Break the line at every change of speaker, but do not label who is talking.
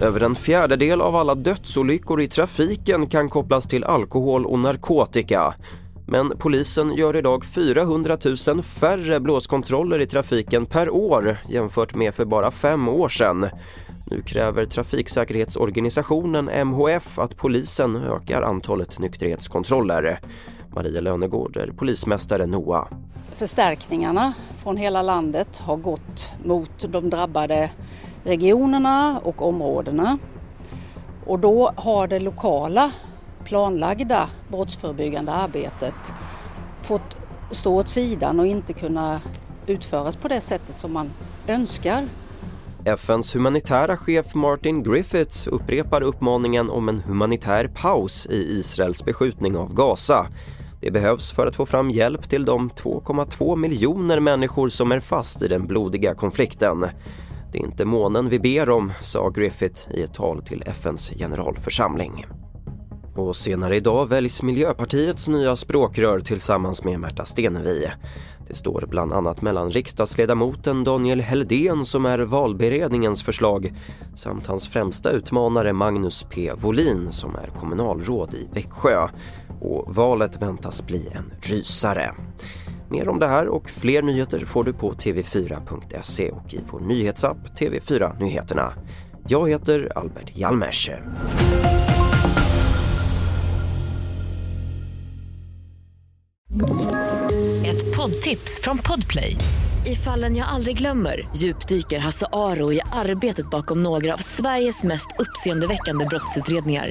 Över en fjärdedel av alla dödsolyckor i trafiken kan kopplas till alkohol och narkotika. Men polisen gör idag 400 000 färre blåskontroller i trafiken per år jämfört med för bara fem år sedan. Nu kräver trafiksäkerhetsorganisationen MHF att polisen ökar antalet nykterhetskontroller. Maria Lönegård är polismästare NOA.
Förstärkningarna från hela landet har gått mot de drabbade regionerna och områdena. Och då har det lokala planlagda brottsförebyggande arbetet fått stå åt sidan och inte kunna utföras på det sättet som man önskar.
FNs humanitära chef Martin Griffiths upprepar uppmaningen om en humanitär paus i Israels beskjutning av Gaza. Det behövs för att få fram hjälp till de 2,2 miljoner människor som är fast i den blodiga konflikten. Det är inte månen vi ber om, sa Griffith i ett tal till FNs generalförsamling. Och senare idag väljs Miljöpartiets nya språkrör tillsammans med Märta Stenevi. Det står bland annat mellan riksdagsledamoten Daniel Heldén som är valberedningens förslag samt hans främsta utmanare Magnus P. Volin som är kommunalråd i Växjö. Och valet väntas bli en rysare. Mer om det här och fler nyheter får du på tv4.se och i vår nyhetsapp TV4 Nyheterna. Jag heter Albert Hjalmers.
Ett poddtips från Podplay. I fallen jag aldrig glömmer djupdyker Hasse Aro i arbetet bakom några av Sveriges mest uppseendeväckande brottsutredningar.